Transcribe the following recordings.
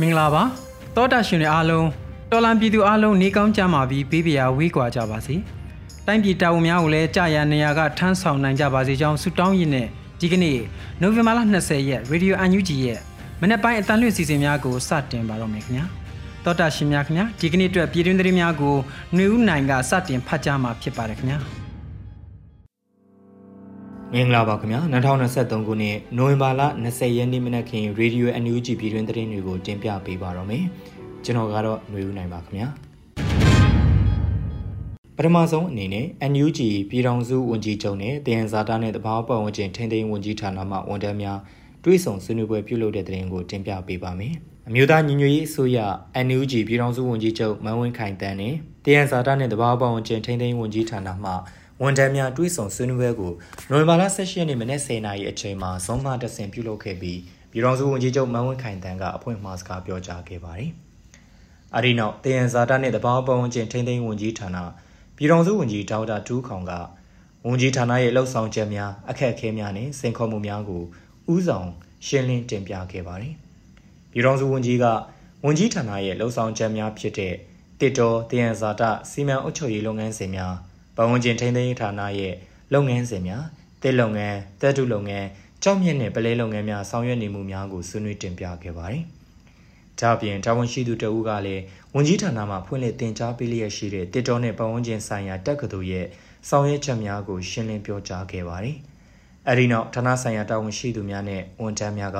မင်္ဂလာပါတောတာရှင်တွေအားလုံးတော်လန်ပြည်သူအားလုံးနေကောင်းကြမှာပြီးဘေးပရာဝေးကွာကြပါစေတိုင်းပြည်တာဝန်များကိုလည်းကြာရနေရာကထမ်းဆောင်နိုင်ကြပါစေကြောင်းဆုတောင်းရင်းနဲ့ဒီကနေ့နိုဝင်ဘာလ20ရက် Radio UNG ရဲ့မနေ့ပိုင်းအတန်လွင့်စီစဉ်များကိုစတင်ပါတော့မယ်ခင်ဗျာတောတာရှင်များခင်ဗျာဒီကနေ့အတွက်ပြည်တွင်းသတင်းများကိုຫນွေဦးနိုင်ကစတင်ဖတ်ကြားမှာဖြစ်ပါတယ်ခင်ဗျာ မင်္ဂလာပါခင်ဗျာ2023ခုနှစ်နိုဝင်ဘာလ20ရက်နေ့မနက်ခင်း Radio NUG ပြည်တွင်သတင်းတွေကိုတင်ပြပေးပါတော့မယ်ကျွန်တော်ကတော့ຫນွေဦးနိုင်ပါခင်ဗျာပထမဆုံးအနေနဲ့ NUG ပြည်ထောင်စုဝန်ကြီးချုပ်နဲ့တယန်ဇာတာနဲ့တဘာပတ်ဝန်းကျင်ထိန်းသိမ်းဝန်ကြီးဌာနမှဝန်ထမ်းများတွဲဆောင်ဆွေးနွေးပွဲပြုလုပ်တဲ့သတင်းကိုတင်ပြပေးပါမယ်အမျိုးသားညီညွတ်ရေးအစိုးရ NUG ပြည်ထောင်စုဝန်ကြီးချုပ်မန်းဝင်းခိုင်တန်းနဲ့တယန်ဇာတာနဲ့တဘာပတ်ဝန်းကျင်ထိန်းသိမ်းဝန်ကြီးဌာနမှ ဝန်ထမ်းများတွဲဆောင်ဆွေးနွေးပွဲကိုနိုဝင်ဘာလ16ရက်နေ့မနေ့10:00နာရီအချိန်မှာဇွန်မှတဆင်ပြုလုပ်ခဲ့ပြီးပြည်ထောင်စုဝန်ကြီးချုပ်မန်းဝင်းခိုင်တန်းကအဖွင့်မှာစကားပြောကြားခဲ့ပါတယ်။အဲဒီနောက်တယန်ဇာတာနဲ့တဘာပတ်ဝန်းကျင်ထိန်းသိမ်းဝန်ကြီးဌာနပြည်ထောင်စုဝန်ကြီးဒေါက်တာတူးခေါင်ကဝန်ကြီးဌာနရဲ့လှုပ်ဆောင်ချက်များအခက်အခဲများနဲ့စိန်ခေါ်မှုများကိုဥဆောင်ရှင်းလင်းတင်ပြခဲ့ပါတယ်။ပြည်ထောင်စုဝန်ကြီးကဝန်ကြီးဌာနရဲ့လှုပ်ဆောင်ချက်များဖြစ်တဲ့တစ်တော်တယန်ဇာတာစီမံအုပ်ချုပ်ရေးလုပ်ငန်းစဉ်များ ပတ်ဝန်းကျင်ထိန်းသိမ်းရေးဌာနရဲ့လုပ်ငန်းစဉ်များတစ်လုပ်ငန်းတပ်တုလုပ်ငန်းကြောက်မြင့်နဲ့ပလဲလုပ်ငန်းများဆောင်ရွက်နေမှုများကိုဆွေးနွေးတင်ပြခဲ့ပါတယ်။ဒါ့အပြင်တာဝန်ရှိသူတဦးကလည်းဝန်ကြီးဌာနမှဖွင့်လှစ်တင် जा ပေးလျက်ရှိတဲ့တစ်တော်နဲ့ပတ်ဝန်းကျင်ဆိုင်ရာတက္ကသိုလ်ရဲ့ဆောင်ရွက်ချက်များကိုရှင်းလင်းပြောကြားခဲ့ပါတယ်။အဲဒီနောက်ဌာနဆိုင်ရာတာဝန်ရှိသူများနဲ့ဝန်ထမ်းများက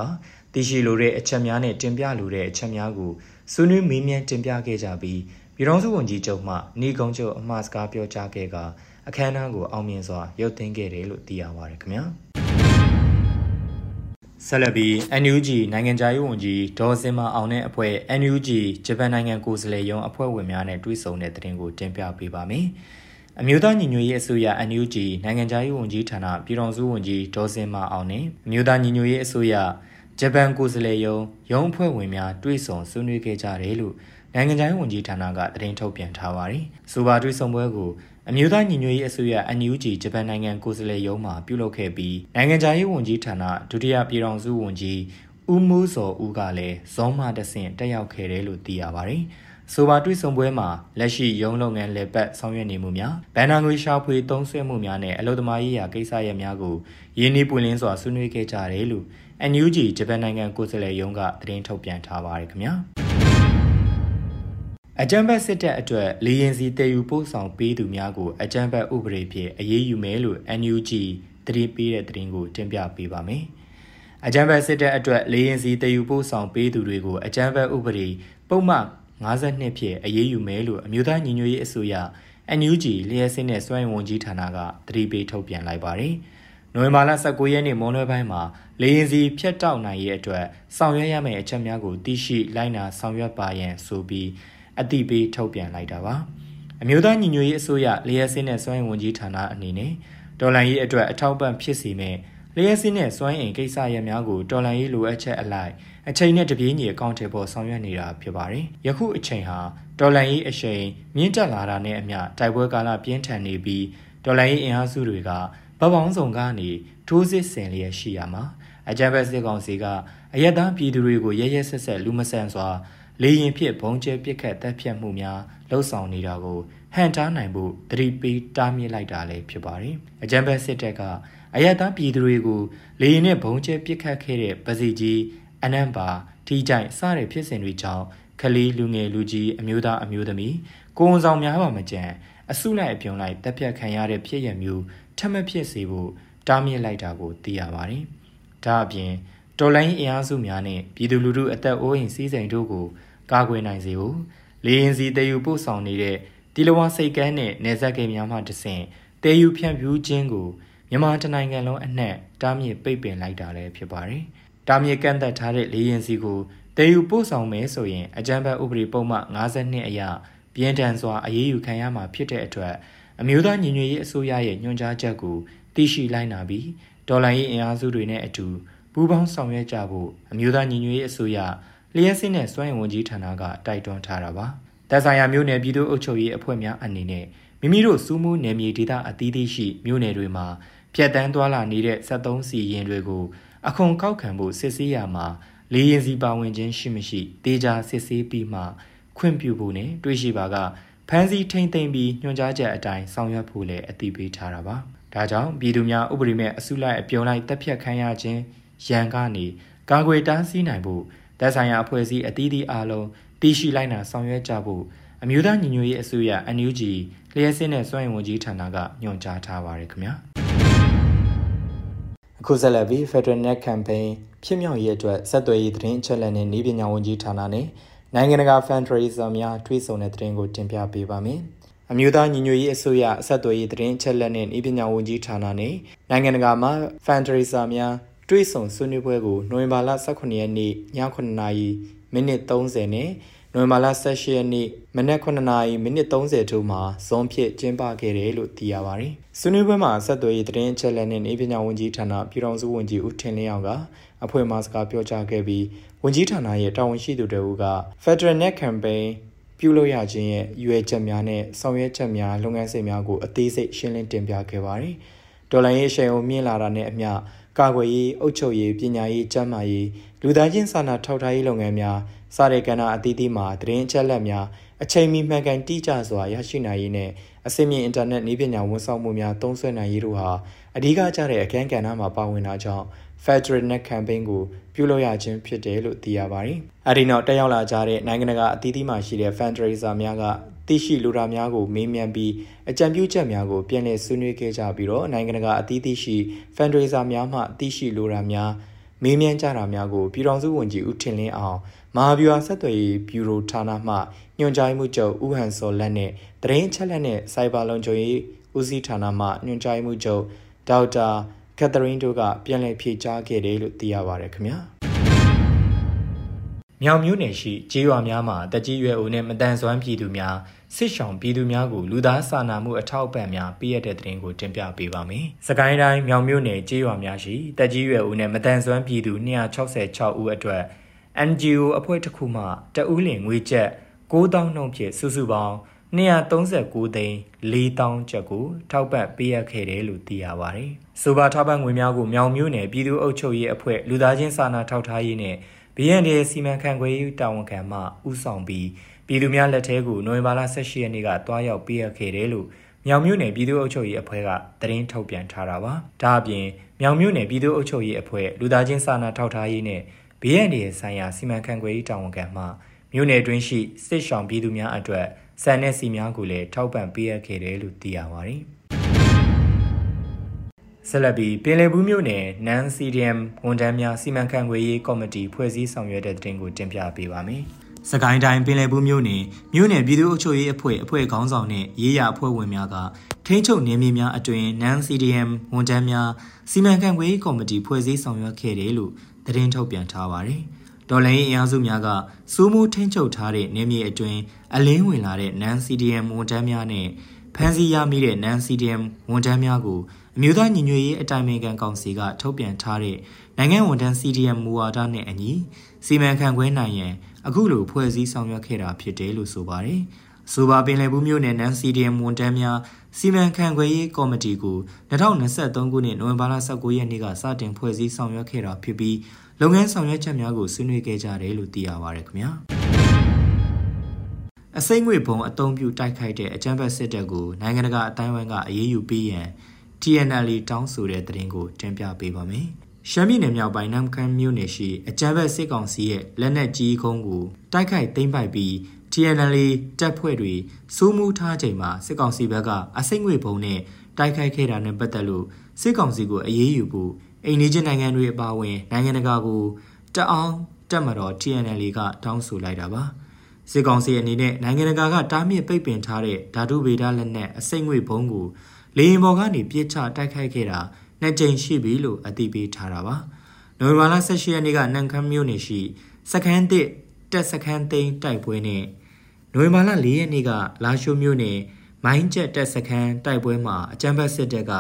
တရှိလိုတဲ့အချက်များနဲ့တင်ပြလိုတဲ့အချက်များကိုဆွေးနွေးမေးမြန်းတင်ပြခဲ့ကြပြီး ပြည်ထောင်စုဝန်ကြီးချုပ်မှနေကုန်းချုပ်အမှားစကားပြောကြားခဲ့ကအခမ်းအနားကိုအောင်မြင်စွာရုပ်သိမ်းခဲ့တယ်လို့သိရပါတယ်ခင်ဗျာဆက်လက်ပြီး NUG နိုင်ငံခြားရေးဝန်ကြီးဒေါ်စင်မအောင်နဲ့အဖွဲ့ NUG ဂျပန်နိုင်ငံကိုယ်စားလှယ်ရုံးအဖွဲ့ဝင်များနဲ့တွေ့ဆုံတဲ့တဲ့တင်ကိုတင်ပြပေးပါမယ်။အမျိုးသားညီညွတ်ရေးအစိုးရ NUG နိုင်ငံခြားရေးဝန်ကြီးဌာနပြည်ထောင်စုဝန်ကြီးဒေါ်စင်မအောင်နဲ့အမျိုးသားညီညွတ်ရေးအစိုးရဂျပန်ကိုယ်စားလှယ်ရုံးရုံးအဖွဲ့ဝင်များတွေ့ဆုံဆွေးနွေးခဲ့ကြတယ်လို့ နိုင်ငံခြားရေးဝန်ကြီးဌာနကသတင်းထုတ်ပြန်ထားပါတယ်။ဆိုပါတွေ့ဆုံပွဲကိုအမျိုးသားညီညွတ်ရေးအစိုးရ NUG ဂျပန်နိုင်ငံကိုယ်စားလှယ်ရုံးမှပြုလုပ်ခဲ့ပြီးနိုင်ငံခြားရေးဝန်ကြီးဌာနဒုတိယပြည်ထောင်စုဝန်ကြီးဦးမိုးစောဦးကလည်းဇောမတဆင့်တက်ရောက်ခဲ့တယ်လို့သိရပါတယ်။ဆိုပါတွေ့ဆုံပွဲမှာလက်ရှိရုံးလုပ်ငန်းလက်ပတ်ဆောင်ရွက်နေမှုများဗန်နာငွေရှာဖွေသုံးစွဲမှုများနဲ့အလုပ်သမားရေးရာကိစ္စရပ်များကိုရင်းနှီးပွင့်လင်းစွာဆွေးနွေးခဲ့ကြတယ်လို့ NUG ဂျပန်နိုင်ငံကိုယ်စားလှယ်ရုံးကသတင်းထုတ်ပြန်ထားပါတယ်ခင်ဗျာ။ အကြံဘက်စစ်တပ်အတွက်လေရင်စီတည်ယူပို့ဆောင်ပေးသူများကိုအကြံဘက်ဥပဒေဖြင့်အရေးယူမယ်လို့ NUG တတိပေးတဲ့သတင်းကိုတင်ပြပေးပါမယ်။အကြံဘက်စစ်တပ်အတွက်လေရင်စီတည်ယူပို့ဆောင်ပေးသူတွေကိုအကြံဘက်ဥပဒေပုံမှန်52ဖြင့်အရေးယူမယ်လို့အမျိုးသားညီညွတ်ရေးအစိုးရ NUG လျှက်စစ်နဲ့စွမ်းရင်ဝန်ကြီးဌာနကတတိပေးထုတ်ပြန်လိုက်ပါတယ်။နိုဝင်ဘာလ19ရက်နေ့မွန်လွဲပိုင်းမှာလေရင်စီဖြတ်တောက်နိုင်ရေးအတွက်ဆောင်ရွက်ရမယ့်အချက်များကိုသိရှိလိုက်နာဆောင်ရွက်ပါရန်ဆိုပြီး အတိပေးထုတ်ပြန်လိုက်တာပါအမျိုးသားညီညွတ်ရေးအစိုးရလျှက်စင်းနဲ့စွမ်းအင်ဝန်ကြီးဌာနအနေနဲ့ဒေါ်လာရေးအတွက်အထောက်ပံ့ဖြစ်စီမဲ့လျှက်စင်းနဲ့စွမ်းအင်ကိစ္စရပ်များကိုဒေါ်လာရေးလိုအပ်ချက်အလိုက်အချိန်နဲ့တပြေးညီအကောင့်ထဲပေါ်ဆောင်ရွက်နေတာဖြစ်ပါတယ်ယခုအချိန်ဟာဒေါ်လာရေးအချိန်မြင့်တက်လာတာနဲ့အမျှတိုက်ပွဲကာလပြင်းထန်နေပြီးဒေါ်လာရေးအင်အားစုတွေကဗပောင်းဆောင်ကနေထိုးစစ်ဆင်လျက်ရှိရမှာအကြံဖက်စစ်ကောင်စီကအယက်သားပြည်သူတွေကိုရဲရဲဆက်ဆက်လူမဆန်စွာ လေရင်ဖြစ်ဘုံကျဲပစ်ခတ်တပ်ဖြတ်မှုများလှုပ်ဆောင်နေတာကိုဟန်တားနိုင်ဖို့တတိပေးတားမြစ်လိုက်တာလည်းဖြစ်ပါတယ်။အကြံဖက်စစ်တပ်ကအအယက်သားပြည်သူတွေကိုလေရင်နဲ့ဘုံကျဲပစ်ခတ်ခဲ့တဲ့ပစီကြီးအနံပါထိကြိုက်စတဲ့ဖြစ်စဉ်တွေကြောင့်ခလီလူငယ်လူကြီးအမျိုးသားအမျိုးသမီးကိုဝန်ဆောင်များပါမကြံအစုလိုက်အပြုံလိုက်တက်ပြတ်ခံရတဲ့ဖြစ်ရမျိုးထပ်မဖြစ်စေဖို့တားမြစ်လိုက်တာကိုသိရပါတယ်။ဒါအပြင်တော်လိုင်းအင်အားစုများနဲ့ပြည်သူလူထုအသက်အိုးအိမ်စည်းစိမ်တို့ကို ကာကွယ်နိုင်စေဖို့လေရင်စီတည်ယူပို့ဆောင်နေတဲ့ဒီလဝစိတ်ကမ်းနဲ့နေဆက်ကိန်းများမှတဆင့်တည်ယူဖြန့်ဖြူးခြင်းကိုမြန်မာတနိုင်ငံလုံးအနှံ့တားမြစ်ပိတ်ပင်လိုက်တာလည်းဖြစ်ပါတယ်။တားမြစ်ကန့်သက်ထားတဲ့လေရင်စီကိုတည်ယူပို့ဆောင်မယ်ဆိုရင်အကြံဖတ်ဥပဒေပုံမှ52အရပြင်းထန်စွာအရေးယူခံရမှာဖြစ်တဲ့အတွက်အမျိုးသားညီညွတ်ရေးအစိုးရရဲ့ညွှန်ကြားချက်ကိုသိရှိလိုက်နာပြီးဒေါ်လာရေးအင်အားစုတွေနဲ့အတူပူးပေါင်းဆောင်ရွက်ကြဖို့အမျိုးသားညီညွတ်ရေးအစိုးရ လျှက်စစ်နဲ့စွမ်းရင်ဝန်ကြီးဌာနကတိုက်တွန်းထားတာပါ။တပ်ဆိုင်ရာမြို့နယ်ပြည်သူ့အုပ်ချုပ်ရေးအဖွဲ့များအနေနဲ့မိမိတို့စူးမှုနယ်မြေဒေသအသီးသီးရှိမြို့နယ်တွေမှာဖြတ်တန်းသွားလာနေတဲ့73စီရင်တွေကိုအခွန်ကောက်ခံဖို့စစ်ဆေးရမှာလေရင်စီပါဝင်ခြင်းရှိမရှိတေချာစစ်ဆေးပြီးမှခွင့်ပြုဖို့နဲ့တွေးရှိပါကဖမ်းဆီးထိမ့်သိမ့်ပြီးညွှန်ကြားချက်အတိုင်းဆောင်ရွက်ဖို့လည်းအတည်ပြုထားတာပါ။ဒါကြောင့်ပြည်သူများဥပဒေမဲ့အစုလိုက်အပြုံလိုက်တပ်ဖြတ်ခံရခြင်းရန်ကနေကာကွယ်တားဆီးနိုင်ဖို့ တပ်ဆိုင်ရာအဖွဲ့အစည်းအသီးသီးအားလုံးတည်ရှိလိုက်နာဆောင်ရွက်ကြဖို့အမျိုးသားညီညွတ်ရေးအစိုးရ NUG လျှက်စစ်နဲ့စွမ်းရင်ဝန်ကြီးဌာနကညွှန်ကြားထားပါရခင်ဗျာအခုဆက်လက်ပြီး Federal Net Campaign ဖြစ်မြောက်ရေးအတွက်ဆက်သွယ်ရေးသတင်းအချက်အလက်နဲ့ဤပညာဝန်ကြီးဌာနနဲ့နိုင်ငံတကာ fundraiser များထွေးဆုံတဲ့သတင်းကိုတင်ပြပေးပါမယ်။အမျိုးသားညီညွတ်ရေးအစိုးရအဆက်အသွယ်ရေးသတင်းအချက်အလက်နဲ့ဤပညာဝန်ကြီးဌာနနဲ့နိုင်ငံတကာမှာ fundraiser များ တွဲဆုံဆွေးနွေးပွဲကိုနိုဝင်ဘာလ18ရက်နေ့ည9:00နာရီမိနစ်30နဲ့နိုဝင်ဘာလ18ရက်နေ့မနက်9:00နာရီမိနစ်30ထိုးမှာဇွန်ဖြစ်ကျင်းပခဲ့တယ်လို့သိရပါတယ်။ဆွေးနွေးပွဲမှာဆက်သွယ်ရေးသတင်းအချက်အလက်နဲ့ဤပညာဝန်ကြီးဌာနပြည်ထောင်စုဝန်ကြီးဦးထင်လင်းအောင်ကအဖွဲ့မှစကားပြောကြားခဲ့ပြီးဝန်ကြီးဌာနရဲ့တာဝန်ရှိသူတို့က Federal Net Campaign ပြုလုပ်ရခြင်းရဲ့ရွေချက်များနဲ့ဆောင်ရွက်ချက်များလုပ်ငန်းစဉ်များကိုအသေးစိတ်ရှင်းလင်းတင်ပြခဲ့ပါတယ်။ဒေါ်လာရေးအရှိန်အုံမြင့်လာတာနဲ့အမျှ ကာကွယ်ရေးအုပ်ချုပ်ရေးပညာရေးကျန်းမာရေးလူသားချင်းစာနာထောက်ထားရေးလုပ်ငန်းများစတဲ့ကဏ္ဍအသီးသီးမှာသတင်းအချက်အလက်များအချိန်မီမှန်ကန်တိကျစွာရရှိနိုင်ရေးနဲ့အစိမ့်မြင့်အင်တာနက်နည်းပညာဝန်ဆောင်မှုများသုံးစွဲနိုင်ရေးတို့ဟာအဓိကကျတဲ့အခန်းကဏ္ဍမှာပါဝင်တာကြောင့် Federal Net Campaign ကိုပြုလုပ်ရခြင်းဖြစ်တယ်လို့သိရပါတယ်။အဲဒီနောက်တက်ရောက်လာကြတဲ့နိုင်ငံတကာအသီးသီးမှရှိတဲ့ fundraiser များက သိရှိလိုတာများကိုမေးမြန်းပြီးအကြံပြုချက်များကိုပြန်လည်ဆွေးနွေးခဲ့ကြပြီးတော့နိုင်ငံတကာအသီးသီးရှိ fundraiser များမှသိရှိလိုတာများမေးမြန်းကြတာများကိုပြည်ထောင်စုဝန်ကြီးဦးထင်လင်းအောင်မဟာဗျူဟာဆက်သွယ်ရေးဘျူရိုဌာနမှညွှန်ကြားမှုချုပ်ဦးဟန်စောလက်နဲ့တရင်ချက်လက်နဲ့စိုက်ဘာလုံခြုံရေးဦးစီးဌာနမှညွှန်ကြားမှုချုပ်ဒေါက်တာကက်သရင်းတို့ကပြန်လည်ဖြေကြားခဲ့တယ်လို့သိရပါတယ်ခင်ဗျာမြောင်မြို့နယ်ရှိကျေးရွာများမှာတကြီးရွယ်အိုနဲ့မတန်ဆွမ်းပြည်သူများ စစ်ဆောင်ပြည်သူများကိုလူသားစာနာမှုအထောက်အပံ့များပေးရတဲ့တဲ့ရင်ကိုတင်ပြပေးပါမယ်။စကိုင်းတိုင်းမြောင်မြို့နယ်ကျေးရွာများရှိတကြီးရွယ်အိုနဲ့မတန်ဆွမ်းပြည်သူ266ဦးအတွက် NGO အဖွဲ့တစ်ခုမှတဦးလင်ငွေကျပ်9000နှုန်းဖြင့်စုစုပေါင်း239သိန်း4000ကျပ်ကိုထောက်ပံ့ပေးရခဲ့တယ်လို့သိရပါတယ်။ဆိုပါထောက်ပံ့ငွေများကိုမြောင်မြို့နယ်ပြည်သူ့အုပ်ချုပ်ရေးအဖွဲ့လူသားချင်းစာနာထောက်ထားရေးနဲ့ BND စီမံခန့်ခွဲရေးတာဝန်ခံမှဦးဆောင်ပြီး ပြည်သူများလက်ထဲကိုနိုဝင်ဘာလ18ရက်နေ့ကတွားရောက်ပေးရခဲ့တယ်လို့မြောင်မြို့နယ်ပြည်သူ့အုပ်ချုပ်ရေးအဖွဲ့ကသတင်းထုတ်ပြန်ထားတာပါ။ဒါအပြင်မြောင်မြို့နယ်ပြည်သူ့အုပ်ချုပ်ရေးအဖွဲ့လူသားချင်းစာနာထောက်ထားရေးနဲ့ BND ဆိုင်ရာစီမံခန့်ခွဲရေးတာဝန်ခံမှမြို့နယ်တွင်းရှိစစ်ဆောင်ပြည်သူများအတွက်ဆန်တဲ့စီများကိုလည်းထောက်ပံ့ပေးရခဲ့တယ်လို့သိရပါတယ်။ဆက်လက်ပြီးပင်လယ်ဘူးမြို့နယ်နန် CDM ဝန်ထမ်းများစီမံခန့်ခွဲရေးကော်မတီဖွဲ့စည်းဆောင်ရွက်တဲ့တင်ကိုတင်ပြပေးပါမယ်။ စကိုင်းတိုင်းပင်လယ်ဘူးမြို့နယ်မြို့နယ်ပြည်သူ့အုပ်ချုပ်ရေးအဖွဲ့အဖွဲ့ခေါင်းဆောင်နဲ့ရေးရအဖွဲ့ဝင်များကထိန်းချုပ်နေမြေများအတွင်နန် CDM ဝန်ထမ်းများစီမံခန့်ခွဲရေးကော်မတီဖွဲ့စည်းဆောင်ရွက်ခဲ့တယ်လို့သတင်းထုတ်ပြန်ထားပါတယ်။ဒေါ်လာရေးအင်အားစုများကစိုးမိုးထိန်းချုပ်ထားတဲ့နေမြေအတွင်းအလင်းဝင်လာတဲ့ NaN CDM ဝန်ထမ်းများနဲ့ဖမ်းဆီးရမိတဲ့ NaN CDM ဝန်ထမ်းများကိုအမျိုးသားညီညွတ်ရေးအတိုင်းအမြံကောင်စီကထုတ်ပြန်ထားတဲ့နိုင်ငံဝန်ထမ်း CDM မူဝါဒနဲ့အညီစီမံခန့်ခွဲနိုင်ရန် အခုလိုဖွဲ့စည်းဆောင်ရွက်ခဲ့တာဖြစ်တယ်လို့ဆိုပါတယ်။ဆိုပါပင်လယ်ဘူးမြို့နယ်နန် CDM ဝန်ထမ်းများစီမံခန့်ခွဲရေးကော်မတီကို2023ခုနှစ်နိုဝင်ဘာလ19ရက်နေ့ကစတင်ဖွဲ့စည်းဆောင်ရွက်ခဲ့တာဖြစ်ပြီးလုပ်ငန်းဆောင်ရွက်ချက်များကိုဆွေးနွေးခဲ့ကြတယ်လို့သိရပါရခင်ဗျာအစိမ့်ငွေဘုံအသုံးပြုတိုက်ခိုက်တဲ့အကြမ်းဖက်စစ်တပ်ကိုနိုင်ငံတကာအတိုင်းအဝိုင်းကအရေးယူပေးရန် TNL တောင်းဆိုတဲ့သတင်းကိုတင်ပြပေးပါမယ်။ ရှမ်းပြည်နယ်မြောက်ပိုင်းနမ်ခမ်းမြို့နယ်ရှိအကြမ်းဖက်စစ်ကောင်စီရဲ့လက်နက်ကြီးကုန်းကိုတိုက်ခိုက်သိမ်းပိုက်ပြီး TNL တပ်ဖွဲ့တွေစိုးမိုးထားချိန်မှာစစ်ကောင်စီဘက်ကအစိမ့်ငွေပုံနဲ့တိုက်ခိုက်ခဲ့တာနဲ့ပတ်သက်လို့စစ်ကောင်စီကိုအရေးယူဖို့အိန္ဒိယနိုင်ငံတွေအပါအဝင်နိုင်ငံတကာကိုတအောင်တက်မတော် TNL ကတောင်းဆိုလိုက်တာပါစစ်ကောင်စီအနေနဲ့နိုင်ငံတကာကတားမြစ်ပိတ်ပင်ထားတဲ့ဓာတုဗေဒလက်နက်အစိမ့်ငွေဘုံကိုလေရင်ပေါ်ကနေပြစ်ချတိုက်ခိုက်ခဲ့တာ နှစ်ကြိမ်ရှိပြီလို့အသိပေးထားတာပါနိုဝင်ဘာလ18ရက်နေ့ကနန်ခမ်းမြို့နယ်ရှိစခန်းတစ်တက်စခန်းသိမ်းတိုက်ပွဲနဲ့နိုဝင်ဘာလ4ရက်နေ့ကလာရှိုးမြို့နယ်မိုင်းကျက်တက်စခန်းတိုက်ပွဲမှာအကြမ်းဖက်စစ်တပ်က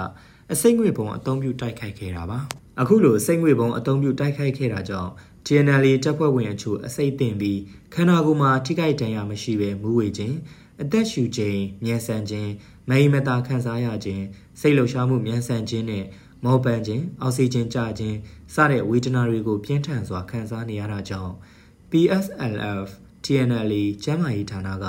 အစိမ့်ငွေပုံအုံပြုတိုက်ခိုက်ခဲ့တာပါအခုလိုအစိမ့်ငွေပုံအုံပြုတိုက်ခိုက်ခဲ့တာကြောင့် TNL တပ်ဖွဲ့ဝင်အချို့အစိတ်တင်ပြီးခန္ဓာကိုယ်မှာထိခိုက်ဒဏ်ရာမရှိဘဲမူးဝေခြင်းအသက်ရှူခြင်းမြန်ဆန်ခြင်းမိမတာခံစားရခြင်းစိတ်လှုပ်ရှားမှုမြန်ဆန်ခြင်းနဲ့ မောပန်းခြင်းအောက်ဆီဂျင်ကျခြင်းစတဲ့ဝေဒနာတွေကိုပြင်းထန်စွာခံစားနေရတာကြောင့် PSLF TNL ကျန်းမာရေးဌာနက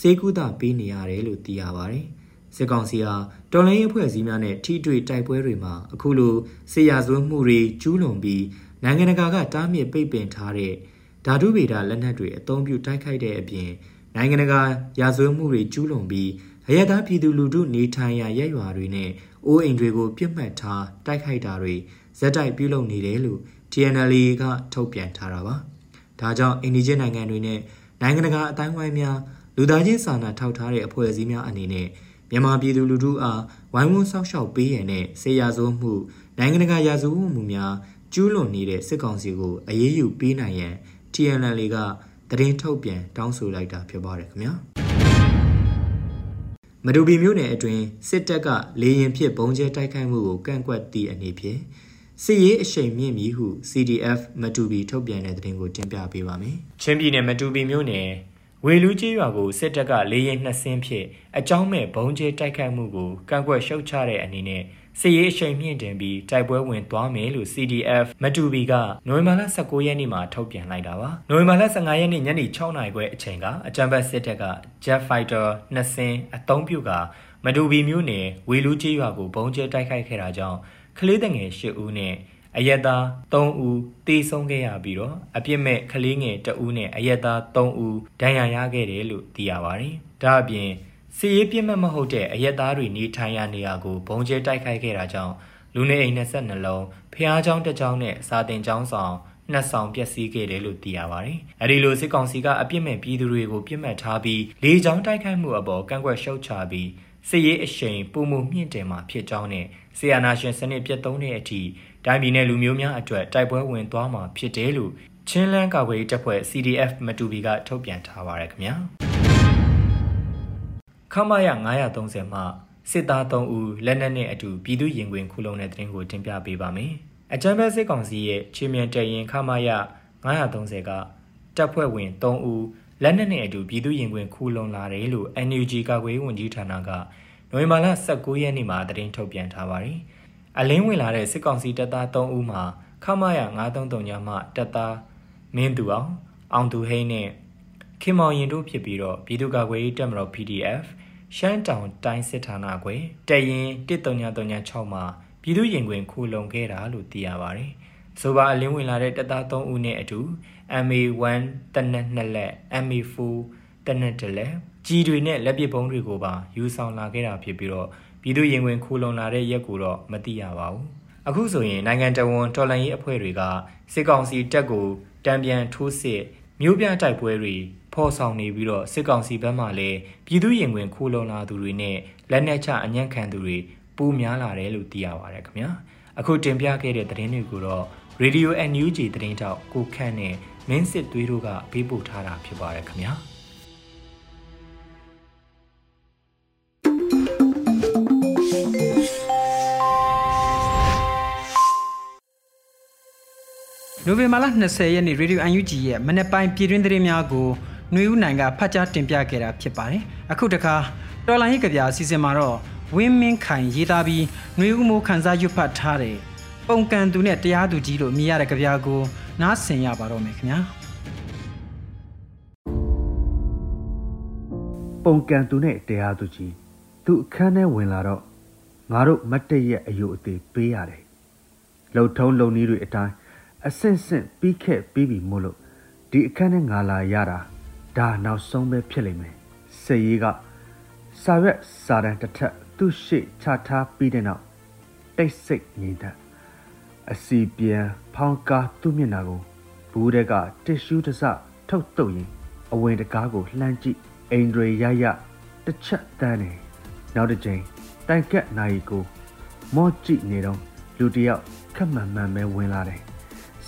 စေကူတာပေးနေရတယ်လို့သိရပါတယ်။စစ်ကောင်စီဟာတော်လိုင်းအဖွဲ့အစည်းများနဲ့ထိတွေ့တိုက်ပွဲတွေမှာအခုလိုဆေးရစွန်းမှုတွေကျူးလွန်ပြီးနိုင်ငံတကာကတားမြစ်ပိတ်ပင်ထားတဲ့ဓာတုဗေဒလက်နက်တွေအသုံးပြုတိုက်ခိုက်တဲ့အပြင်နိုင်ငံတကာရာဇဝတ်မှုတွေကျူးလွန်ပြီး အရသာပြည်သူလူထုနေထိုင်ရာရက်ရွာတွေနဲ့အိုးအိမ်တွေကိုပြစ်မှတ်ထားတိုက်ခိုက်တာတွေဇက်တိုက်ပြုလုပ်နေတယ်လို့ TNL ကထုတ်ပြန်ထားတာပါ။ဒါကြောင့်အိန္ဒိယနိုင်ငံတွေနဲ့နိုင်ငံတကာအတိုင်းဝိုင်းများလူသားချင်းစာနာထောက်ထားတဲ့အဖွဲ့အစည်းများအနေနဲ့မြန်မာပြည်သူလူထုအားဝိုင်းဝန်းဆောက်ရှောက်ပေးရတဲ့ဆေးရဆိုးမှုနိုင်ငံတကာရာဇဝတ်မှုများကျူးလွန်နေတဲ့စစ်ကောင်စီကိုအရေးယူပေးနိုင်ရန် TNL ကသတင်းထုတ်ပြန်တောင်းဆိုလိုက်တာဖြစ်ပါတယ်ခင်ဗျာ မတူပီမြို့နယ်အတွင်းစစ်တပ်ကလေရင်ဖြစ်ဘုံကျဲတိုက်ခိုက်မှုကိုကန့်ကွက်သည့်အနေဖြင့်စစ်ရေးအရှိန်မြင့်မည်ဟု CDF မတူပီထုတ်ပြန်တဲ့သတင်းကိုတင်ပြပေးပါမယ်။ချင်းပြည်နယ်မတူပီမြို့နယ် ဝေလူးကြီးရွာကိုစစ်တပ်ကလေရင်နှစ်စင်းဖြင့်အကြောင်းမဲ့ဘုံကျဲတိုက်ခိုက်မှုကိုကန့်ကွက်ရှုတ်ချတဲ့အနေနဲ့စစ်ရေးအရှိန်မြင့်တင်ပြီးတိုက်ပွဲဝင်သွားမယ်လို့ CDF မတူဘီကနိုဝင်ဘာလ19ရက်နေ့မှာထုတ်ပြန်လိုက်တာပါနိုဝင်ဘာလ15ရက်နေ့ညနေ6နာရီခွဲအချိန်ကအကြံဖတ်စစ်တပ်က Jet Fighter နှစ်စင်းအသုံးပြုကမတူဘီမြို့နယ်ဝေလူးကြီးရွာကိုဘုံကျဲတိုက်ခိုက်ခဲ့တာကြောင့်ကလေးတငယ်8ဦးနဲ့ အယက်သား3ဦးတေဆုံးခဲ့ရပြီးတော့အပြစ်မဲ့ကလေးငယ်2ဦးနဲ့အယက်သား3ဦးဒဏ်ရာရခဲ့တယ်လို့သိရပါတယ်။ဒါအပြင်စီရေးပြစ်မှတ်မဟုတ်တဲ့အရက်သားတွေနေထိုင်ရာနေရာကိုဘုံကျဲတိုက်ခိုက်ခဲ့တာကြောင့်လူနေအိမ်22လုံးဖျားချောင်းတစ်ချောင်းနဲ့စာတင်ချောင်းဆောင်နှစ်ဆောင်ပျက်စီးခဲ့တယ်လို့သိရပါတယ်။အဲဒီလိုစစ်ကောင်စီကအပြစ်မဲ့ပြည်သူတွေကိုပြစ်မှတ်ထားပြီးလေကြောင်းတိုက်ခိုက်မှုအပေါ်ကန့်ကွက်ရှုတ်ချပြီးစစ်ရေးအရှိန်ပုံမှုမြင့်တင်မှာဖြစ်ကြောင်းနဲ့ဆီယနာရှင်စနစ်ပြတ်သုံးတဲ့အထိ တိုင်းပြည်နယ်လူမျိုးများအတွက်တိုက်ပွဲဝင်သွားမှာဖြစ်တယ်လို့ချင်းလန်းကာကွယ်ရေးတပ်ဖွဲ့ CDF မတူဘီကထုတ်ပြန်ထားပါရခင်ဗျာ။ခမရ930မှစစ်သား3ဦးလက်နက်နဲ့အတူပြည်သူရင်ခွင်ခုလုံးတဲ့တင်ကိုတင်ပြပေးပါမယ်။အကြမ်းဖက်စစ်ကောင်စီရဲ့ချင်းမြန်တရင်ခမရ930ကတပ်ဖွဲ့ဝင်3ဦးလက်နက်နဲ့အတူပြည်သူရင်ခွင်ခုလုံးလာတယ်လို့ NUG ကာကွယ်ရေးဝန်ကြီးဌာနကနိုဝင်ဘာလ19ရက်နေ့မှာသတင်းထုတ်ပြန်ထားပါတယ်။ အလင်းဝင်လာတဲ့စစ်ကောင်စီတပ်သား3ဦးမှာခမရ933ညမှတပ်သားမင်းသူအောင်အောင်သူဟိန်းနဲ့ခင်မောင်ရင်တို့ဖြစ်ပြီးတော့ပြည်သူ့ကာကွယ်ရေးတပ်မတော် PDF ရှမ်းတောင်တိုင်းစစ်ဌာနခွဲတရင်13936မှာပြည်သူ့ရင်ခွင်ခိုလုံခဲ့တာလို့သိရပါတယ်။ဆိုပါအလင်းဝင်လာတဲ့တပ်သား3ဦးနဲ့အတူ MA1 တနက်နှစ်လက် MA4 တနက်တလက်ကြီးတွေနဲ့လက်ပစ်ပုံးတွေကိုပါယူဆောင်လာခဲ့တာဖြစ်ပြီးတော့ ပြည်သူ့ရင်ခွင်ခိုလုံလာတဲ့ရက်ကိုတော့မသိရပါဘူး။အခုဆိုရင်နိုင်ငံတော်ဝန်တော်လှန်ရေးအဖွဲ့တွေကစစ်ကောင်စီတပ်ကိုတံပြန်ထိုးစစ်မြို့ပြတိုက်ပွဲတွေဖော်ဆောင်နေပြီးတော့စစ်ကောင်စီဘက်မှလည်းပြည်သူရင်ဝင်ခိုးလုံလာသူတွေနဲ့လက်နက်ချအညံ့ခံသူတွေပိုများလာတယ်လို့သိရပါတယ်ခင်ဗျာအခုတင်ပြခဲ့တဲ့သတင်းတွေကိုတော့ Radio NUG သတင်းတောက်ကိုခန့်နဲ့မင်းစစ်သွေးတို့ကပေးပို့ထားတာဖြစ်ပါတယ်ခင်ဗျာ နိုဝင်ဘာလ20ရက်နေ့ Radio UNG ရဲ့မနေ့ပိုင်းပြည်တွင်းသတင်းများကိုနှွေဦးနိုင်ကဖတ်ကြားတင်ပြခဲ့တာဖြစ်ပါတယ်။အခုတခါတော်လိုင်းရေးကြပြအစီအစဉ်မှာတော့ဝင်းမင်းခိုင်ရေးသားပြီးနှွေဦးမိုးခန်းစားရွတ်ဖတ်ထားတဲ့ပုံကန်သူနဲ့တရားသူကြီးလို့မြည်ရတဲ့ကြပြကိုနားဆင်ရပါတော့မယ်ခင်ဗျာ။ပုံကန်သူနဲ့တရားသူကြီးသူအခန်းထဲဝင်လာတော့ငါတို့မတ်တရဲ့အယုအသေးပေးရတယ်လှုပ်ထုံးလုံနည်းတွေအတိုင်း အဆင့်ဆင့်ပြီးခဲ့ပြီးပြီမို့လို့ဒီအခန်းနဲ့ငါလာရတာဒါနောက်ဆုံးပဲဖြစ်လိမ့်မယ်စေရီကစာရွက်စာတမ်းတစ်ထက်သူ့ရှိချထားပြီးတဲ့နောက်တိတ်ဆိတ်ငြိမ်သက်အစီပြန်ဖောင်းကားသူ့မျက်နှာကိုဘူးတဲ့ကတစ်ရှူးတစ်စထုတ်တုပ်ရင်အဝင်တကားကိုလှမ်းကြည့်အိန္ဒြေရရတစ်ချက်တန်းနေနောက်တစ်ချိန်တိုင်ကက်နိုင်ကိုမော့ကြည့်နေတော့လူတယောက်ခက်မှန်မှန်ပဲဝင်လာတယ်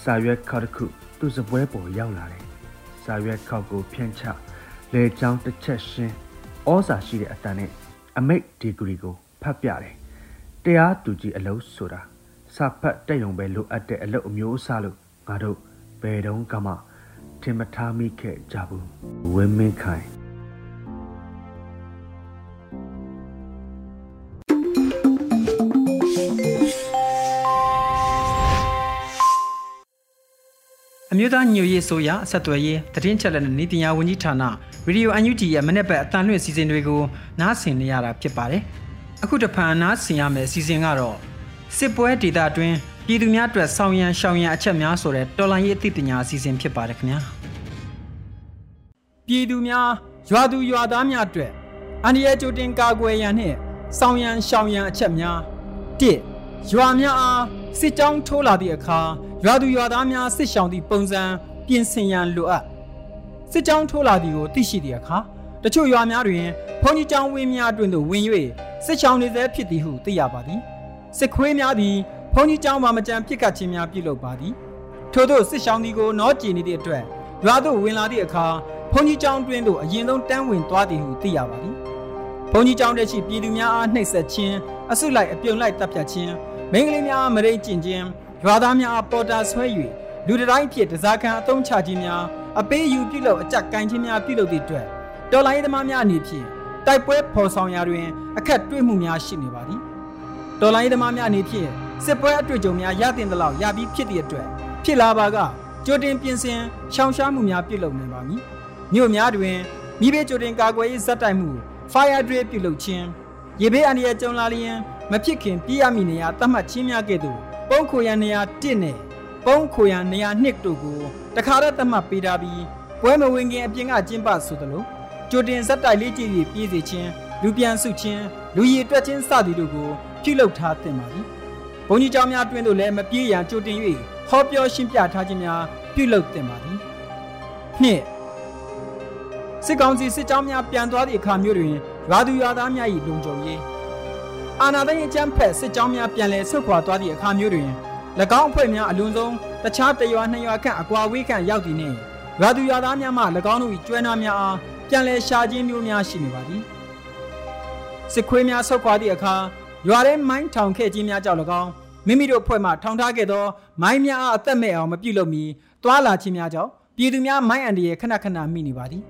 စာရွက်ခောက်တစ်ခုသူ့စပွဲပေါ်ရောက်လာတယ်စာရွက်ခောက်ကိုဖြန့်ချလေချောင်းတစ်ချက်ရှင်းဩစာရှိတဲ့အတန်နဲ့အမိတ်ဒီဂရီကိုဖတ်ပြတယ်တရားသူကြီးအလုပ်ဆိုတာစာဖတ်တက်ရုံပဲလိုအပ်တဲ့အလုပ်အမျိုးအစားလို့ငါတို့ဘယ်တုန်းကမှထင်မထားမိခဲ့ကြဘူးဝင်းမင်းခိုင် အမျိုးသားညွရေးဆိုရဆက်သွယ်ရေးတည်င်းချက်လက်နဲ့နေတင်ညာဝန်ကြီးဌာနရေဒီယိုအန်ယူဂျီရဲ့မနေ့ပတ်အတန်လွင့်စီစဉ်တွေကိုနားဆင်နေရတာဖြစ်ပါတယ်။အခုတဖန်နားဆင်ရမယ့်စီစဉ်ကတော့စစ်ပွဲဒေတာအတွင်းပြည်သူများအတွက်ဆောင်ရန်ရှောင်ရန်အချက်များဆိုတဲ့တော်လိုင်းရေးအသိပညာအစီအစဉ်ဖြစ်ပါတယ်ခင်ဗျာ။ပြည်သူများရွာသူရွာသားများအတွက်အန္တရာယ်ကြိုတင်ကာကွယ်ရန်နှင့်ဆောင်ရန်ရှောင်ရန်အချက်များ၁ရွာများအားစစ်ကြောင်းထိုးလာသည့်အခါ ရွာသူရွာသားများစစ်ရှောင်သည့်ပုံစံပြင်ဆင်ရန်လိုအပ်စစ်ကြောင်းထိုးလာသည်ကိုသိရှိသည့်အခါတချို့ရွာများတွင်ဘုန်းကြီးကျောင်းဝင်းများတွင်သို့ဝင်၍စစ်ရှောင်နေဆဲဖြစ်သည်ဟုသိရပါသည်စစ်ခွေးများသည်ဘုန်းကြီးကျောင်းမှာမကြံပြစ်ကတ်ခြင်းများပြုလုပ်ပါသည်ထို့သောစစ်ရှောင်သည်ကိုနောကြည်နေသည့်အတွက်ရွာသို့ဝင်လာသည့်အခါဘုန်းကြီးကျောင်းတွင်သို့အရင်ဆုံးတန်းဝင်သွားသည်ဟုသိရပါသည်ဘုန်းကြီးကျောင်းတရှိပြည်သူများအားနှိပ်စက်ခြင်းအဆုလိုက်အပြုံလိုက်တပ်ဖြတ်ခြင်းမိန်းကလေးများမရိတ်ကျင့်ခြင်း ရွာသားများအားပေါ်တာဆွဲ၍လူတိုင်းဖြစ်တစားခံအသုံးချခြင်းများအပေးယူပြုလုပ်အကြက်ကန်ခြင်းများပြုလုပ်သည့်အတွက်တော်လိုင်းသမားများအနေဖြင့်တိုက်ပွဲဖော်ဆောင်ရာတွင် အခက်တွေ့မှုများရှိနေပါသည်တော်လိုင်းသမားများအနေဖြင့်စစ်ပွဲအတွေ့အကြုံများရတင်သလောက်ရပြီးဖြစ်သည့်အတွက်ဖြစ်လာပါကကြိုတင်ပြင်ဆင်ရှောင်ရှားမှုများပြုလုပ်နိုင်ပါမည်မြို့များတွင်မိဘကြိုတင်ကာကွယ်ရေးဇက်တိုက်မှု fire drill ပြုလုပ်ခြင်းရေဘေးအန္တရာယ်ကြုံလာလျင်မဖြစ်ခင်ပြရမည်နေရာသတ်မှတ်ခြင်းများကဲ့သို့ ပုံခိုရန်နေရာ1နဲ့ပုံခိုရန်နေရာ2တို့ကိုတခါတည်းသတ်မှတ်ပေးထားပြီးပွဲမဝင်ခင်အပြင်ကကျင်းပဆိုသလိုကြိုတင်ဇက်တိုက်လေးကြည့်ပြီးပြည်စီခြင်းလူပြန်စုခြင်းလူရည်တွက်ခြင်းစသည်တို့ကိုပြုလုပ်ထားသင့်ပါသည်ဘုန်းကြီးကျောင်းများတွင်တို့လည်းမပြေးရန်ကြိုတင်၍ဟောပြောရှင်းပြထားခြင်းများပြုလုပ်သင့်ပါသည်နှစ်စစ်ကောင်စီစစ်ကြောင်းများပြန်သွားသည့်အခါမျိုးတွင်ရွာသူရွာသားများ၏လုံခြုံရေး အာနာသိန်းအကျန်းဖက်စစ်ကြောင်းများပြန်လည်ဆုတ်ခွာသွားသည့်အခါမျိုးတွင်၎င်းအဖွဲ့များအလွန်ဆုံးတခြားတရွာနှစ်ရွာခန့်အကွာဝေးခန့်ရောက်သည်နှင့်ရွာသူရွာသားများမှ၎င်းတို့၏ကျွဲနာများအားပြန်လည်ရှာခြင်းမျိုးများရှိနေပါသည်စစ်ခွေးများဆုတ်ခွာသည့်အခါရွာထဲမိုင်းထောင်ခဲ့ခြင်းများကြောင့်၎င်းမိမိတို့ဖွဲ့မှထောင်ထားခဲ့သောမိုင်းများအားအသက်မဲ့အောင်မပြုလုပ်မီတွာလာခြင်းများကြောင့်ပြည်သူများမိုင်းအန်ဒီရဲ့ခဏခဏမိနေပါသည်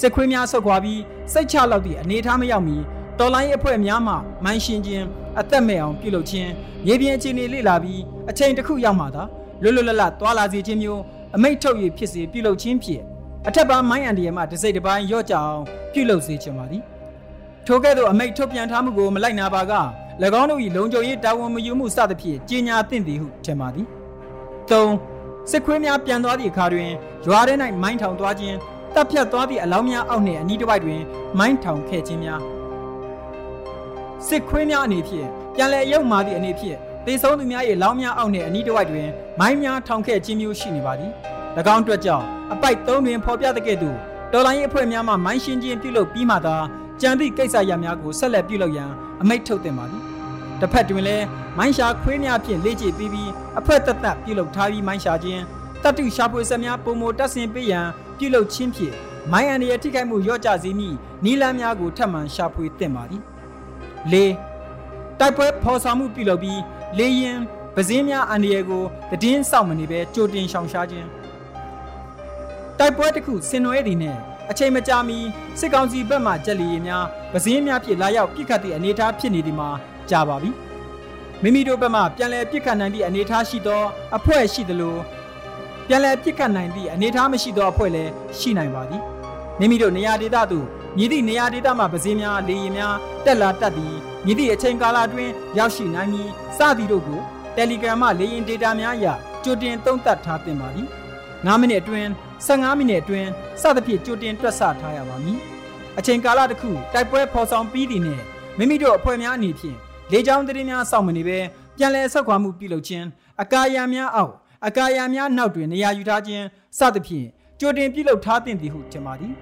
စစ်ခွေးများဆုတ်ခွာပြီးစိတ်ချလောက်သည့်အနေအထားမရောက်မီ တော်လိုင်းအဖွဲ့များမှမိုင်းရှင်းခြင်းအသက်မဲ့အောင်ပြုလုပ်ခြင်းမြေပြင်အခြေအနေလေ့လာပြီးအချိန်တစ်ခုရောက်မှသာလွတ်လွတ်လပ်လပ်သွာလာစေခြင်းမျိုးအမိတ်ထုတ်၍ဖြစ်စေပြုလုပ်ခြင်းဖြင့်အထက်ပါမိုင်းအန်ဒီယမှတစ်စိတ်တစ်ပိုင်းရော့ကြအောင်ပြုလုပ်စေခြင်းပါသည်ထိုကဲ့သို့အမိတ်ထုတ်ပြန်ထားမှုကိုမလိုက်နာပါက၎င်းတို့၏လုံခြုံရေးတာဝန်မယူမှုစသဖြင့်ကြီးညာသင့်သည်ဟုထင်ပါသည်၃စစ်ခွေးများပြန်သွားသည့်အခါတွင်ရွာထဲ၌မိုင်းထောင်သွားခြင်းတပ်ဖြတ်သွားသည့်အလောင်းများအောက်နှင့်အနီးတစ်ဝိုက်တွင်မိုင်းထောင်ခဲ့ခြင်းများ စစ်ခွေးများအနေဖြင့်ပြန်လည်ရုပ်မာသည့်အနေဖြင့်တေဆုံးသူများ၏လောင်းများအောက်နှင့်အနီးတစ်ဝိုက်တွင်မိုင်းများထောင်ခဲ့ခြင်းမျိုးရှိနေပါသည်၎င်းအတွက်ကြောင့်အပိုက်၃တွင်ဖော်ပြတဲ့ကဲ့သို့တော်လိုင်းရေးအဖွဲ့များမှမိုင်းရှင်းခြင်းပြုလုပ်ပြီးမှသာကြံသည့်ကိစ္စရပ်များကိုဆက်လက်ပြုလုပ်ရန်အမိန့်ထုတ်တင်ပါသည်တစ်ဖက်တွင်လည်းမိုင်းရှာခွေးများဖြင့်လေ့ကျင့်ပြီးပြီးအဖက်သက်သက်ပြုလုပ်ထားပြီးမိုင်းရှာခြင်းတတုရှာဖွေဆက်များပုံမတက်ဆင်ပေးရန်ပြုလုပ်ခြင်းဖြင့်မိုင်းအန်ရဲ့ထိခိုက်မှုရော့ကျစေမည့်နီလန်းများကိုထပ်မံရှာဖွေသင့်ပါသည် ၄တိုက်ပွဲဖော်ဆောင်မှုပြုလုပ်ပြီးလေရင်ပဇင်းများအန်ဒီယကိုတည်င်းစောင့်မနေပဲကြိုတင်ရှောင်ရှားခြင်းတိုက်ပွဲတစ်ခုဆင်နွှဲသည်နဲ့အချိန်မကြာမီစစ်ကောင်စီဘက်မှကြက်လီရင်များပဇင်းများဖြစ်လာရောက်ပြစ်ခတ်သည့်အနေအထားဖြစ်နေသည်မှာကြာပါပြီမိမိတို့ဘက်မှပြန်လည်ပြစ်ခတ်နိုင်သည့်အနေအထားရှိသောအဖွဲ့ရှိသလိုပြန်လည်ပြစ်ခတ်နိုင်သည့်အနေအထားမရှိသောအဖွဲ့လည်းရှိနိုင်ပါသည်မိမိတို့နေရာဒေသသို့ မြည်သည့်နေရာဒေသမှာပဇင်းများလေရင်များတက်လာတက်သည်မြည်သည့်အချိန်ကာလအတွင်းရောက်ရှိနိုင်မည်စသည်တို့ကို Telegram မှလေယာဉ် data များအရကြိုတင်သုံးသပ်ထားသင့်ပါသည်9မိနစ်အတွင်း15မိနစ်အတွင်းစသဖြင့်ကြိုတင်တွက်ဆထားရပါမည်အချိန်ကာလတစ်ခုတိုက်ပွဲဖော်ဆောင်ပြီးသည်နှင့်မိမိတို့အဖွဲ့များအနေဖြင့်လေကြောင်းသတင်းများစောင့်မနေဘဲပြန်လည်ဆက်ခွာမှုပြုလုပ်ခြင်းအကာအယံများအောက်အကာအယံများနောက်တွင်နေရာယူထားခြင်းစသဖြင့်ကြိုတင်ပြုလုပ်ထားသင့်သည်ဟုထင်ပါသည်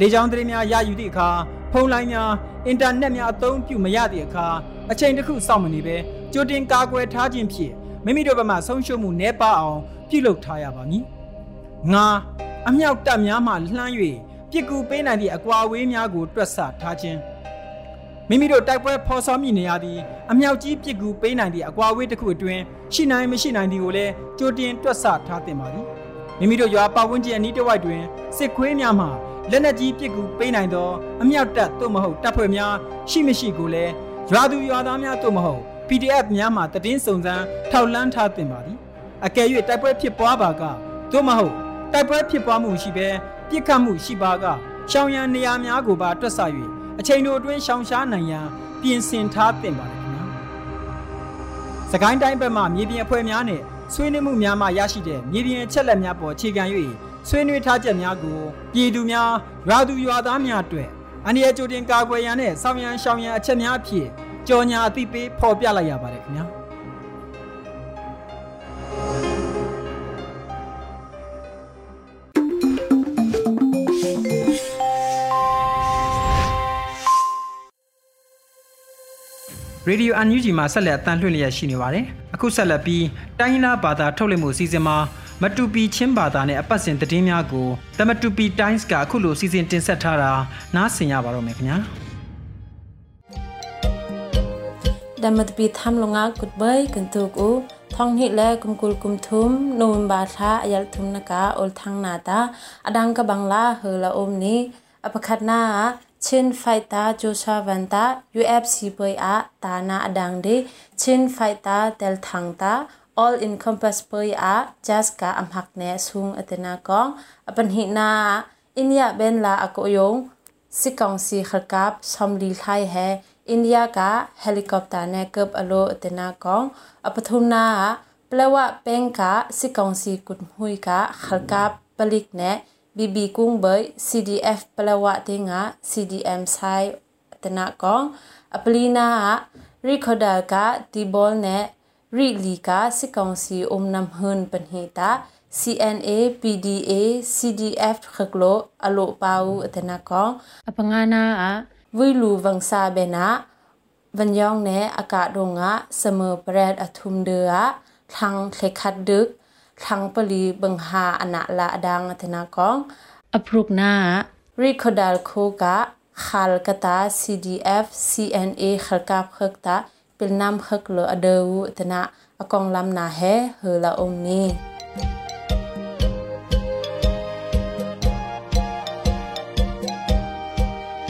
လေကြောင်းသတင်းများရယူသည့်အခါဖုန်းလိုင်းများအင်တာနက်များအသုံးပြုမရသည့်အခါအချိန်တစ်ခုစောင့်မနေဘဲကြိုတင်ကာကွယ်ထားခြင်းဖြင့်မိမိတို့ဘက်မှဆုံးရှုံးမှုနည်းပါအောင်ပြုလုပ်ထားရပါမည်ငါအမြောက်တပ်များမှလှမ်း၍ပြစ်ကူပေးနိုင်သည့်အကွာဝေးများကိုတွက်ဆထားခြင်းမိမိတို့တိုက်ပွဲဖော်ဆောင်မိနေရသည့်အမြောက်ကြီးပြစ်ကူပေးနိုင်သည့်အကွာဝေးတစ်ခုအတွင်းရှိနိုင်မရှိနိုင်သည်ကိုလည်းကြိုတင်တွက်ဆထားသင့်ပါသည်မိမိတို့ရွာပတ်ဝန်းကျင်အနီးတစ်ဝိုက်တွင်စစ်ခွေးများမှ လက်နက်ကြီးပစ်ကူပေးနိုင်သောအမြောက်တပ်သို့မဟုတ်တပ်ဖွဲ့များရှိမရှိကိုလည်းရွာသူရွာသားများသို့မဟုတ် PDF များမှတည်င်းစုံစမ်းထောက်လန်းထားသင့်ပါသည်အကယ်၍တိုက်ပွဲဖြစ်ပွားပါကသို့မဟုတ်တိုက်ပွဲဖြစ်ပွားမှုရှိဘဲပြစ်ခတ်မှုရှိပါကရှောင်ရန်နေရာများကိုပါတွက်ဆ၍အချိန်တို့အတွင်းရှောင်ရှားနိုင်ရန်ပြင်ဆင်ထားသင့်ပါတယ်ခင်ဗျာစကိုင်းတိုင်းဘက်မှမြေပြင်အဖွဲ့များနဲ့ဆွေးနွေးမှုများမှရရှိတဲ့မြေပြင်အချက်လက်များပေါ်အခြေခံ၍ ဆွေးနွေးထားချက်များကိုပြည်သူများရွာသူရွာသားများအတွက်အန္တရာယ်ကြိုတင်ကာကွယ်ရန်နဲ့ဆောင်ရန်ရှောင်ရန်အချက်များအဖြစ်ကြော်ညာအသိပေးဖော်ပြလိုက်ရပါတယ်ခင်ဗျာရေဒီယိုအန်ယူဂျီမှာဆက်လက်အသံလွှင့်လျက်ရှိနေပါတယ်။အခုဆက်လက်ပြီးတိုင်းရင်းသားဘာသာထုတ်လွှင့်မှုအစီအစဉ်မှာ မတူပီချင်းဘာသာနဲ့အပတ်စဉ်သတင်းများကို The Matupi Times ကအခုလိုစီစဉ်တင်ဆက်ထားတာနားဆင်ရပါတော့မယ်ခင်ဗျာဒမတ်ပီသမ်လငါကုတ်ဘိုင်ကန်တုကူท่องหิและกุมกุลกุมทุมนูมบาทาอยัลทุมนกาอลทังนาตาอดังกบังลาเฮละอมนี้อปคัดนาชินไฟตาโจชาวันตา UFC เปยอาตานาอดังเดชินไฟตาเตลทังตา all encompass poi a just ka amhak ne sung atena kong apan hi na india ben la akoyong sikong si kharkap somli thai hai india ka helicopter ne kap alo atena kong apathum na plawa peng ka sikong si kut hui ka kharkap palik ne bibi kung bai cdf plawa tinga cdm sai atena kong aplina recorder ka tibol ne ရီလီကာစစ်ကောင်စီအုံနမ်ဟွန်းပန်ဟီတာ CNA PDA CDF ခကလိုအလိုပါဦးအတနာကောင်အပငါနာအဝီလူဝန်ဆာဘေနာဝန်ယောင်းနဲ့အကာဒုံကစမပရက်အထုမ်ဒေအထန်းခေခတ်ဒึกထန်းပလီဘင်ဟာအနာလာအဒန်းအတနာကောင်အပရုကနာရီခိုဒါလ်ခိုကခလကတာ CDF CNA ခလကပ်ခကတာ เป็นน้ำเฮกเลอเดวุตนะอกองลำนาเฮเฮละองนี้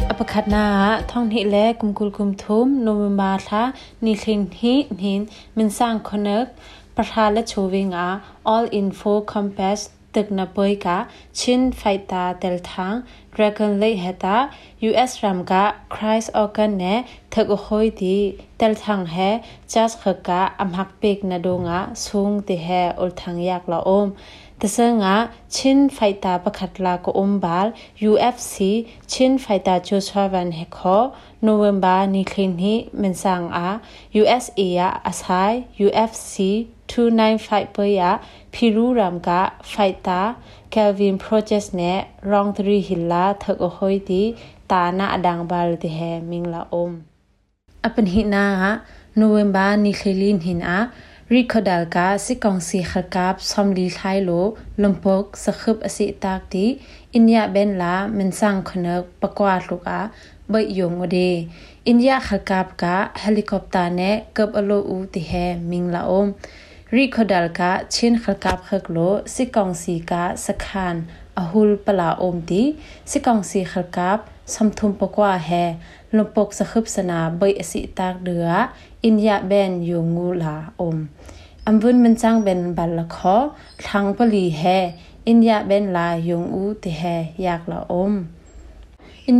อปคัดนาท่องนี้แลกุมกุลกุมทุมโนมมาทะนิคลินฮินินมินสร้างคนเกประธานและโชวิงอา all info compass ตึกนาเปยกะชินไฟตาเตลทัง Dragon Lake heta US ram ka Christ organ ne thak hoi ti tel thang he just khaka amhak pek na donga sung ti he ol thang yak la om ตเซงะชินไฟตาประคัดลาก็อม တဆန်ငါချင်းဖိုက်တာပခတ်လာကိုအုံးဘာလ် UFC ချင်းဖိုက်တာချိုဆွာဗန်ဟေခေါနိုဝင်ဘာနီခင်းဟိမင်ဆောင်အား USA ရအဆိုင် UFC 295ပွဲရဖီရူရမ်ကဖိုက်တာကယ်ဗင်ပရိုဂျက်စ်နဲ့ရောင်ထရီဟီလာထကဟိုတီတာနာအဒန်ဘာလ်ဒီဟဲမင်လာအုံးအပန်ဟိနာနိုဝင်ဘာနီခလင်းဟင်အား ရီခဒလ်ကာစီကောင်စီခကပ်ဆ ோம் လီထိုင်လိုလမ်ပုတ်စခပ်အစီတက်တီအိန္ဒိယဘန်လာမန်ဆန်ခနပကွာလူကာဘိယုံဝဒေအိန္ဒိယခကပ်ကဟယ်လီကော်ပတာနဲ့ကပ်အလိုဦးတီဟဲမင်လာအုံရီခဒလ်ကချင်းခကပ်ခကလိုစီကောင်စီကစခန်အဟူလ်ပလာအုံတီစီကောင်စီခကပ် စမ်ထုံပကွာဟဲလပုတ်စခပ်စနာဘိအစီတက်ဒရအိန္ဒိယဘန်ယုံငူလာအုံအမ်ဝွန်းမန်ချန်ဘန်ဘလခောထန်းပလီဟဲအိန္ဒိယဘန်လာယုံဦးတေဟဲယက်လာအုံอิน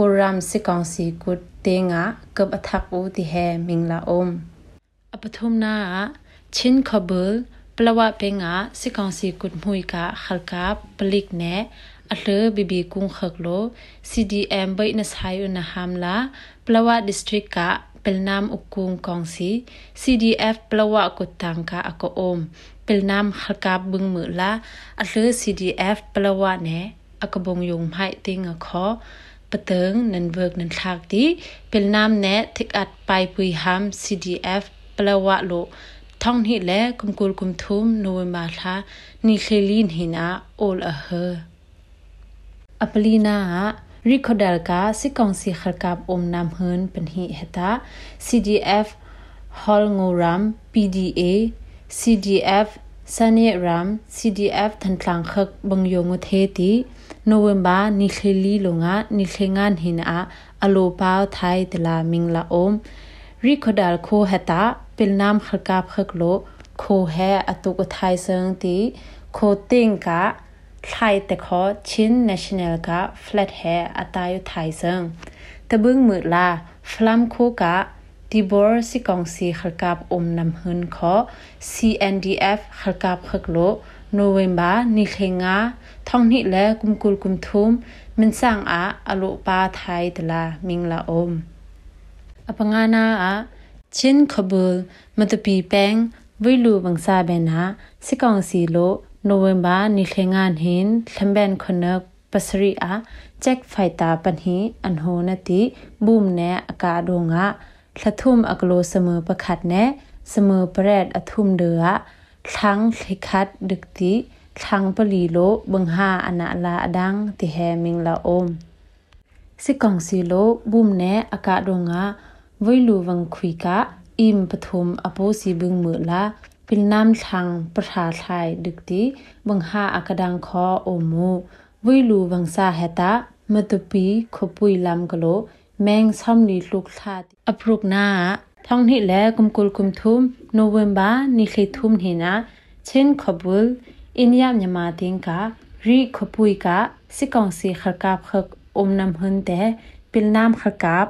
ကိုရမ်စစ်ကောင်စီကုတေငါကပ်အထပ်ဦးတီဟဲမင်လာအုံးအပထုမနာချင်းခဘူလ်ပလဝပေငါစစ်ကောင်စီကုမှုိကခလကပ်ပလိကနဲအလှဘီဘီကုံခခလို CDM ဘိနဆိုင်နဟမ်လာပလဝဒစ်ထရစ်ကပလနမ်ဥကုံကောင်စီ CDF ပလဝကုတန်ကအကောအုံးပလနမ်ခလကပ်ဘုံမူလာအလှ CDF ပလဝနဲအကဘုံယုံဟိုင်တင်းအခေါ် ปะเติงนันเวิกนันทากดีเป็นนามแนะทิกอัดไปปุยหาม CDF ปลาวะโลท่องหิและกุมกุลกุมทุมนูมาทานิเคลีนหินาโอลอเฮอัปลีนาริคอดลกาสิกองสีขลกับอมนามเฮินเป็นหิเฮตา CDF ฮอลงูรัม PDA CDF สเนรัม CDF ทันตลางคึกบังยงุเทตี နိုဝင်ဘာနိခေလီလုံငါနိခေငါနှင်အာအလိုပါထိုင်တလာမင်လာအုံးရီခဒါလ်ခိုဟတာပင်နမ်ခကပ်ခကလိုခိုဟဲအတုကထိုင်စံတီခိုတင်ကထိုင်တခေါ်ချင်းနက်ရှင်နယ်ကဖလက်ဟဲအတာယထိုင်စံတဘင်းမြလာဖလမ်ခိုကတီဘောစီကောင်စီခကပ်အုံနမ်ဟွန်ခေါ် CNDF ခကပ်ခကလို နိုဝင်ဘာနိခေငါထောင်နိလဲကုမ်ကုလ်ကုမ်ထုမ်မင်ဆောင်အာအလိုပါထိုင်တလာမင်လာအုံးအပငါနာအာချင်းခဘူလ်မတပီပန်းဝိလူဘန်စာဘဲနာစကောင်စီလိုနိုဝင်ဘာနိခေငါန်ဟင်လမ်ဘန်ခနက်ပစရီအာချက်ဖိုင်တာပန်ဟီအန်ဟိုနတိဘုမ်နဲအကာဒိုငါလှထုမ်အကလိုစမပခတ်နဲစမပရက်အထုမ်ဒေအာ ซาเบนาสิกองสีโล November ni thlengan hin thlemben khonak pasri a check faita panhi anho na ti boom ne aka donga thlathum aklo samu pakhat ne samu pret athum de a thlang thlikhat dikti thlang pali lo bangha ana la adang ti he ming la om sikong si lo boom ne aka donga voilu wang khui ka im pathum apo si bung mu la ปิลน้ำทางประชาไทยดึกดีบังหาอากดังคอโอมูวิลูบังซาเฮตามาตุปีขปุยลำกโลแมงซ้ำลีลูกทาอปรุกนา ท่องนี่แลกุมกุลกุมทุมโนเวมบานิคลิทุมหินะเช่นขบุลอินยามยามาติงการีขปุยกาสิกองสีขกาบขกอมนำหุนแต่ปิลน้ำขกาบ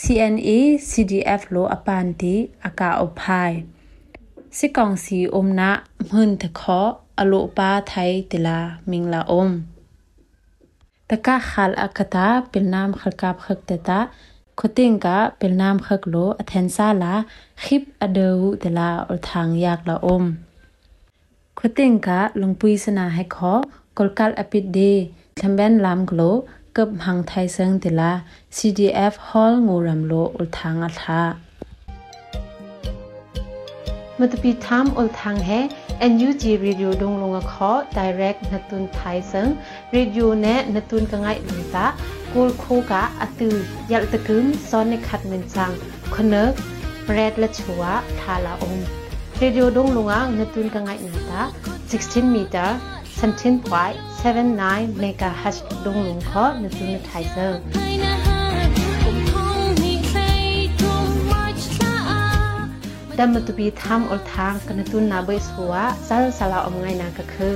CNA CDF โลอปานติอากาอพายสิกองสีอมนะมึนทะเคาะอโลปาไทยติลามิงลาอมตะกะขัลอากตาเป็นนามขลกาบขกเตตา คติงกะเป็นนามขกโลอเทนซาลาคิบอเดวติลาอลทางยากละอมคติงกะลงปุยสนาให้ขอกลกัลอปิดเดทำแบนลามกโลกับหังไทยเซิงติลา CDF Hall งูรำโลอลทางอัลทา matapi tham ol thang he NUG radio dong longa kho direct natun thai sang radio กูลโคกะอตือยัลตะกึมซ้อนในขัดเงินสังคนเนกแรดและชัวทาลาองเรดิโอดงลงอ่างนตุนกังไงนาตา16เมตร17.79 megahertz ดงลงขอนตุนไทเซอร์ดัมตุบีทำอลทางกันตุนนาเบยสัวซาลาลาอมไงนางกะคือ